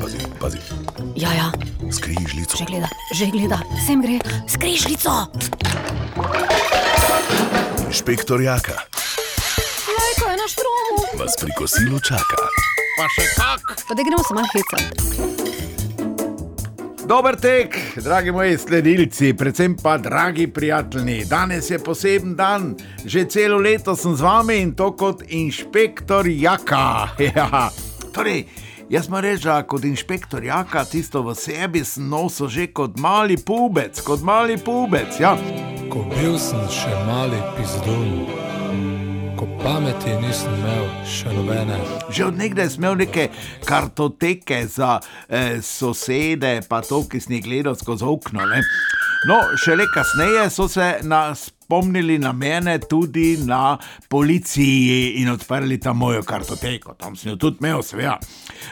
Pazi, pazi, Ja, ja, skrižljico. že gleda, že gleda, sem gre, skrižljico. Inšpektor Jaka Lajko je na štromu. vas pri kosilu čaka. Pa še kak. Pa da gremo se malo hecati. Dober tek, dragi moji sledilci, predvsem pa dragi prijatelji. Danes je poseben dan, že celo leto sem z vami in to kot inšpektor Jaka. Ja. Torej, jaz moram reči, da kot inšpektor Jaka tisto v sebi sem nosil že kot mali pubec, kot mali pubec. Ja. Ko bil sem še mali pizdun, ko pameti nisem imel še nobene. Že od nekdaj sem imel neke kartoteke za eh, sosede, pa to, ki sem jih gledal skozi okno. Ne? No, šele kasneje so se na, spomnili na mene tudi na policiji in odprli tam mojo kartoteko. Tam sem jo tudi imel, seveda.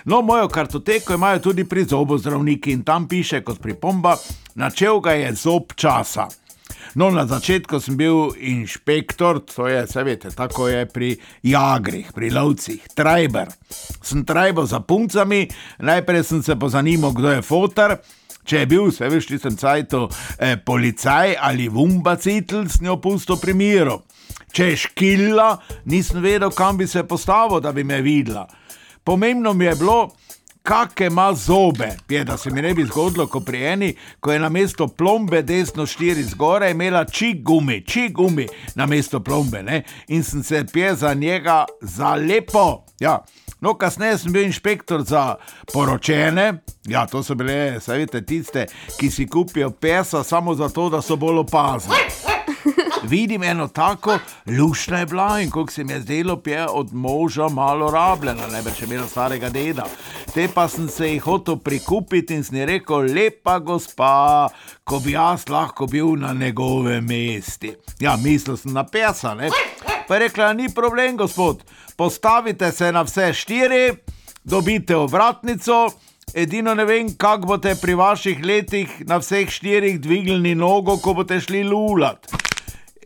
No, mojo kartoteko imajo tudi pri zobozdravniki in tam piše kot pripomba, načel ga je zob časa. No, na začetku sem bil inšpektor, to je, se veste, tako je pri jagrih, pri lovcih, trajber. Sem trajbal za puncami, najprej sem se pozanimal, kdo je fotor. Če je bil, se veš, sem cajto eh, policaj ali vumbacitl, s njo pusto pri miru. Če je škilla, nisem vedel, kam bi se postavil, da bi me videla. Pomembno mi je bilo, kakšne ima zobe, je, da se mi ne bi zgodilo, ko pri eni, ko je na mesto plombe desno štiri zgoraj, imela čigumi, čigumi na mesto plombe ne? in sem se pije za njega za lepo. Ja. No, kasneje sem bil inšpektor za poročene, ja, to so bile, savite, tiste, ki si kupijo pesa samo zato, da so bolj opazni. Vidim eno tako, lušna je bila in kot se mi je zdelo, je od moža malo rabljena, ne več imela starega deda. Te pa sem se jih hotel prikupiti in sem rekel, lepa gospa, ko bi jaz lahko bil na njegovem mestu. Ja, mislil sem na pesa, ne. Pa je rekla, ni problem, gospod, postavite se na vse štiri, dobite ovratnico. Edino ne vem, kako boste pri vaših letih na vseh štirih dvignili nogo, ko boste šli lulat.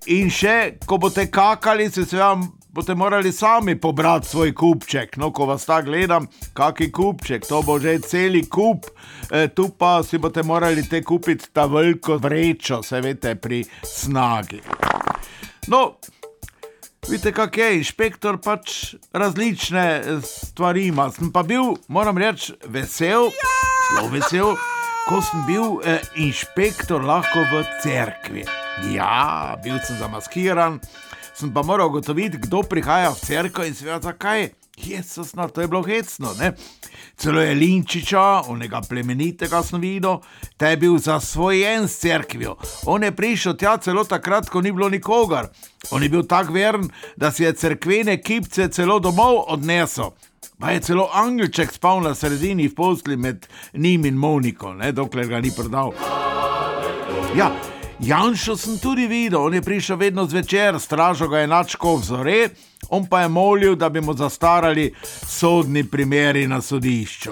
In še, ko boste kakali, se seveda boste morali sami pobrati svoj kupček. No, ko vas tako gledam, kaki kupček, to bo že celi kup, e, tu pa si boste morali te kupiti ta veliko vrečo, se veste, pri snagi. No, vidite, kak je inšpektor, pač različne eh, stvari ima. Sem pa bil, moram reči, vesel, zelo vesel, ko sem bil eh, inšpektor lahko v cerkvi. Ja, bil sem zamaskiran, sem pa moral ugotoviti, kdo prihaja v cerkev in seveda zakaj. Jezus, no, to je bilo hecno, ne? Celo je Linčiča, onega plemenitega sem videl, ta je bil zasvojen s cerkvijo. On je prišel tja celo takrat, ko ni bilo nikogar. On je bil tako veren, da si je cerkvene kipce celo domov odnesel. Pa je celo angelček spal na sredini v posli med njim in Moniko, ne, dokler ga ni prodal. Ja, Janšo sem tudi videl, on je prišel vedno zvečer, stražo ga je načko vzore, on pa je molil, da bi mu zastarali sodni primeri na sodišču.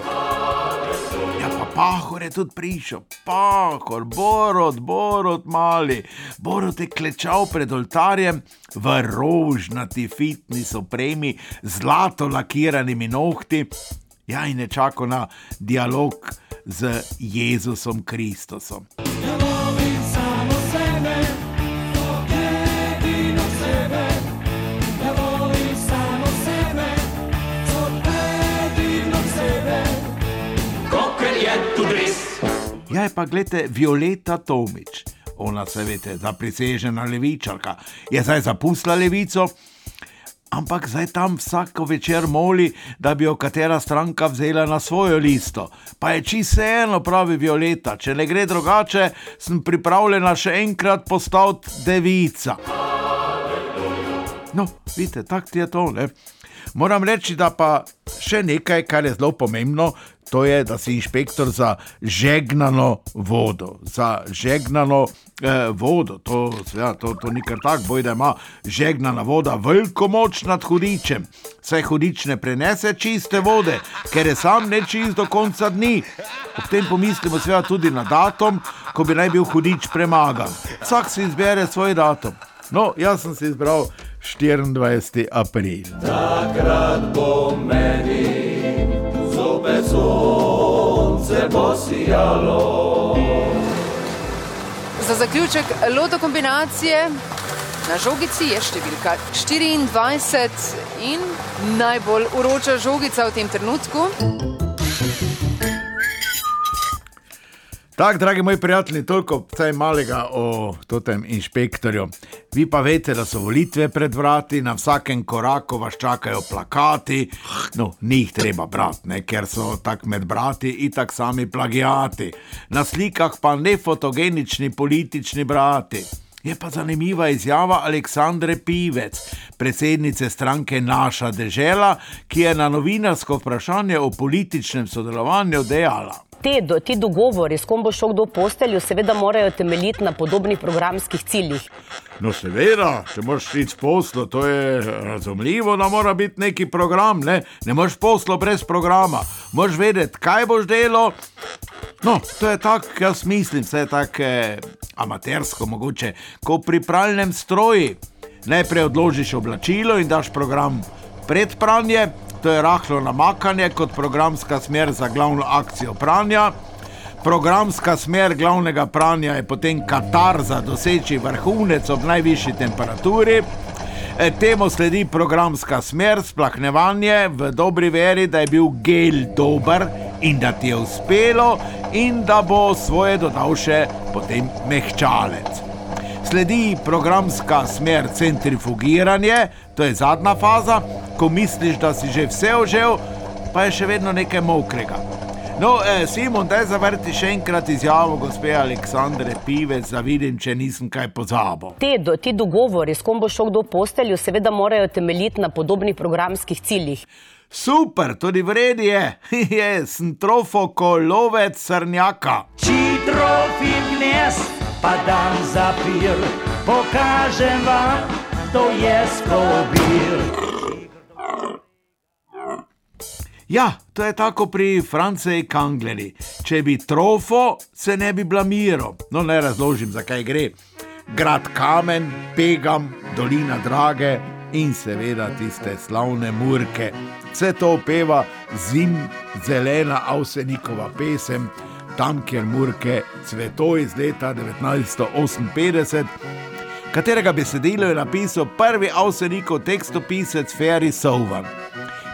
Ja, pa Pahor je tudi prišel, Pahor, Borod, Borod mali, Borod je klečal pred oltarjem v rožnati fitness opremi, zlato lakiranimi nohti, ja in je čakal na dialog z Jezusom Kristusom. Ja, je pa gledajte, Violeta Tomič, ona se veste, zaprisežena levičarka, je zdaj zapustila levico, ampak zdaj tam vsako večer moli, da bi jo katera stranka vzela na svojo listo. Pa je čisto eno, pravi Violeta, če ne gre drugače, sem pripravljena še enkrat postati devica. No, vidite, tako ti je to. Ne? Moram reči, da pa še nekaj, kar je zelo pomembno, to je, da si inšpektor za žegnano vodo. Za žegnano eh, vodo, to, ja, to, to ni kar tako, boj da ima žegnana voda veliko moč nad hudičem. Saj hudič ne prenese čiste vode, ker je sam nečist do konca dni. Ob tem pomislimo seveda tudi na datum, ko bi naj bil hudič premagan. Vsak si izbere svoj datum. No, jaz sem si izbral 24. april. Takrat bo meni sonce bo sijalo. Za zaključek lotokombinacije na žogici je številka 24 in najbolj uroča žogica v tem trenutku. Tako, dragi moji prijatelji, toliko vsaj malega o tem inšpektorju. Vi pa veste, da so volitve pred vrati, na vsakem koraku vas čakajo plakati, no, ni jih treba brati, ne, ker so tako med brati in tako sami plagijati. Na slikah pa ne fotogenični politični brati. Je pa zanimiva izjava Aleksandre Pivec, predsednice stranke Naša država, ki je na novinarsko vprašanje o političnem sodelovanju dejala. Te, do, ti dogovori, s kom bo šel kdo v posteljo, seveda morajo temeljiti na podobnih programskih ciljih. No, seveda, če moraš iti poslo, to je razumljivo, da mora biti neki program. Ne, ne moreš poslo brez programa, moraš vedeti, kaj boš delo. No, to je tako, jaz mislim, vse je tako eh, amatersko, mogoče, kot pri pralnem stroju. Najprej odložiš oblačilo in daš program pred pranje, to je rahlo namakanje kot programska smer za glavno akcijo pranja. Programska smer glavnega pranja je potem katar za doseči vrhunec ob najvišji temperaturi. E, temu sledi programska smer, splahnevanje v dobri veri, da je bil gel dober in da ti je uspelo, in da bo svoje dodal še potem mehčalec. Sledi programska smer centrifugiranje, to je zadnja faza, ko misliš, da si že vse ožel, pa je še vedno nekaj mokrega. No, eh, Simon, daj zavrti še enkrat izjavo gospe Aleksandre Pivec, da vidim, če nisem kaj pozabil. Te, do, ti dogovori, s kom bo šel kdo v posteljo, seveda morajo temeljiti na podobnih programskih ciljih. Super, tudi vredi je, je, sem trofoko-lovec srnjaka. Čitrofik gnezd pa dam zapir, pokažem vam, to je skobir. Ja, to je tako pri Franceji Kangleri. Če bi trofo, se ne bi blamiral. No, ne razložim, zakaj gre. Grad Kamen, Pegam, Dolina Drage in seveda tiste slavne Murke. Vse to opeva zim, zelena Avsenikova pesem, tam, kjer Murke cveto iz leta 1958, katerega besedilo je napisal prvi Avsenikov tekstopisec Ferry Sovan.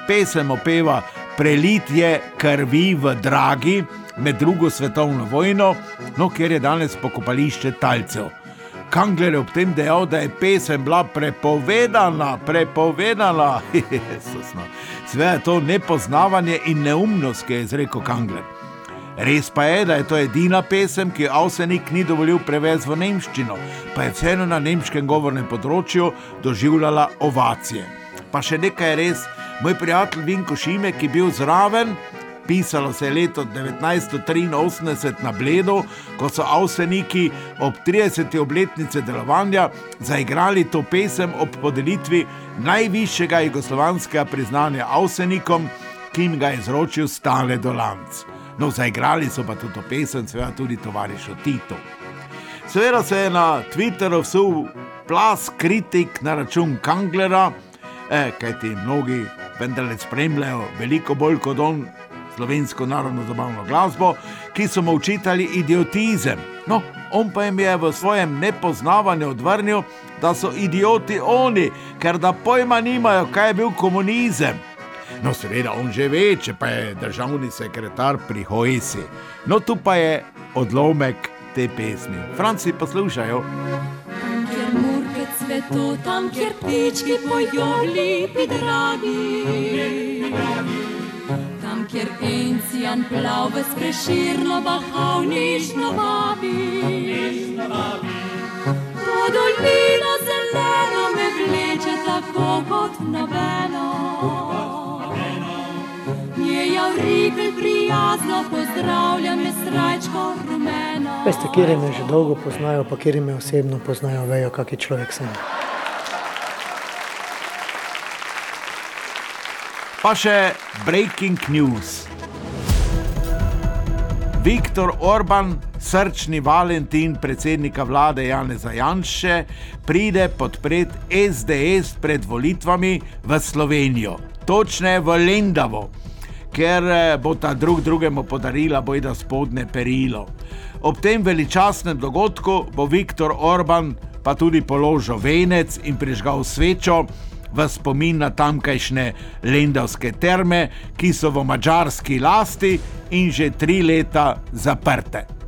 Pesem opeva prelitje krvi v Dragi med drugo svetovno vojno, no, kjer je danes pokopališče talcev. Kangler je ob tem dejal, da je pesem bila prepovedana, prepovedana. Sve je to nepoznavanje in neumnost, ki je izrekel Kangler. Res pa je, da je to edina pesem, ki jo Avsenik ni dovolil prevesti v nemščino, pa je vseeno na nemškem govornem področju doživljala ovacije. Pa še nekaj je res, moj prijatelj Vinko Šime, ki je bil zraven, pisalo se je leto 1983 na Bledu, ko so Avseniki ob 30. obletnici delovanja zaigrali to pesem ob podelitvi najvišjega jugoslovanskega priznanja Avsenikom, ki jim ga je izročil Stale Dolanc. No, zaigrali so pa tudi to pesem, seveda tudi tovariš Tito. Seveda se je na Twitterju vsul plas kritik na račun Kanglera, eh, kajti mnogi vendarle spremljajo veliko bolj kot on slovensko narodno zabavno glasbo, ki so mu učitali idiotizem. No, on pa jim je v svojem nepoznavanju odvrnil, da so idioti oni, ker da pojma nimajo, kaj je bil komunizem. No, seveda, on že ve, če pa je državni sekretar pri Hojsi. No, tu pa je odlomek te pesmi. Franci poslušajo. Kjer murke cveto, tam, kjer ptički pojo lepi dragi. Tam, kjer encijan plave s preširno bahal, nižno vabi. To dolino zeleno me vleče tako kot nobeno. Javrikl prijazno, pozdravlja me srajčko rumeno. Veste, kjer me že dolgo poznajo, pa kjer me osebno poznajo, vejo, kak je človek sem. Pa še breaking news. Viktor Orban, srčni Valentin, predsednika vlade Janeza Janše, pride podpreti SDS pred volitvami v Slovenijo, točneje v Lendavo. Ker eh, bo ta drug drugemu podarila bojda spodne perilo. Ob tem veličastnem dogodku bo Viktor Orban pa tudi položil venec in prižgal svečo v spomin na tamkajšnje Lendavske terme, ki so v mačarski lasti in že tri leta zaprte.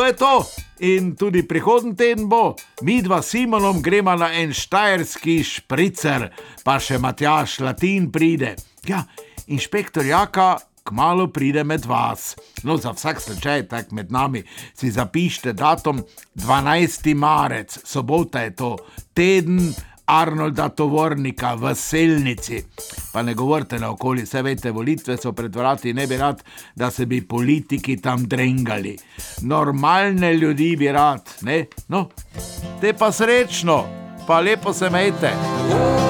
To je to. In tudi prihodnji teden bo, mi dva s Simonom gremo na en štajerski špricer, pa še Matjaš Latin pride. Ja, inšpektor Jaka kmalo pride med vas. No, za vsak slučaj, tako med nami, si zapišite datum 12. marec, sobota je to, teden. Arnolda Tovornika v Selnici. Pa ne govorite na okoli, vse veste, volitve so pred vrati, ne bi rad, da se bi politiki tam drengali. Normalne ljudi bi rad, ne? No, te pa srečno, pa lepo se mejte. Ja,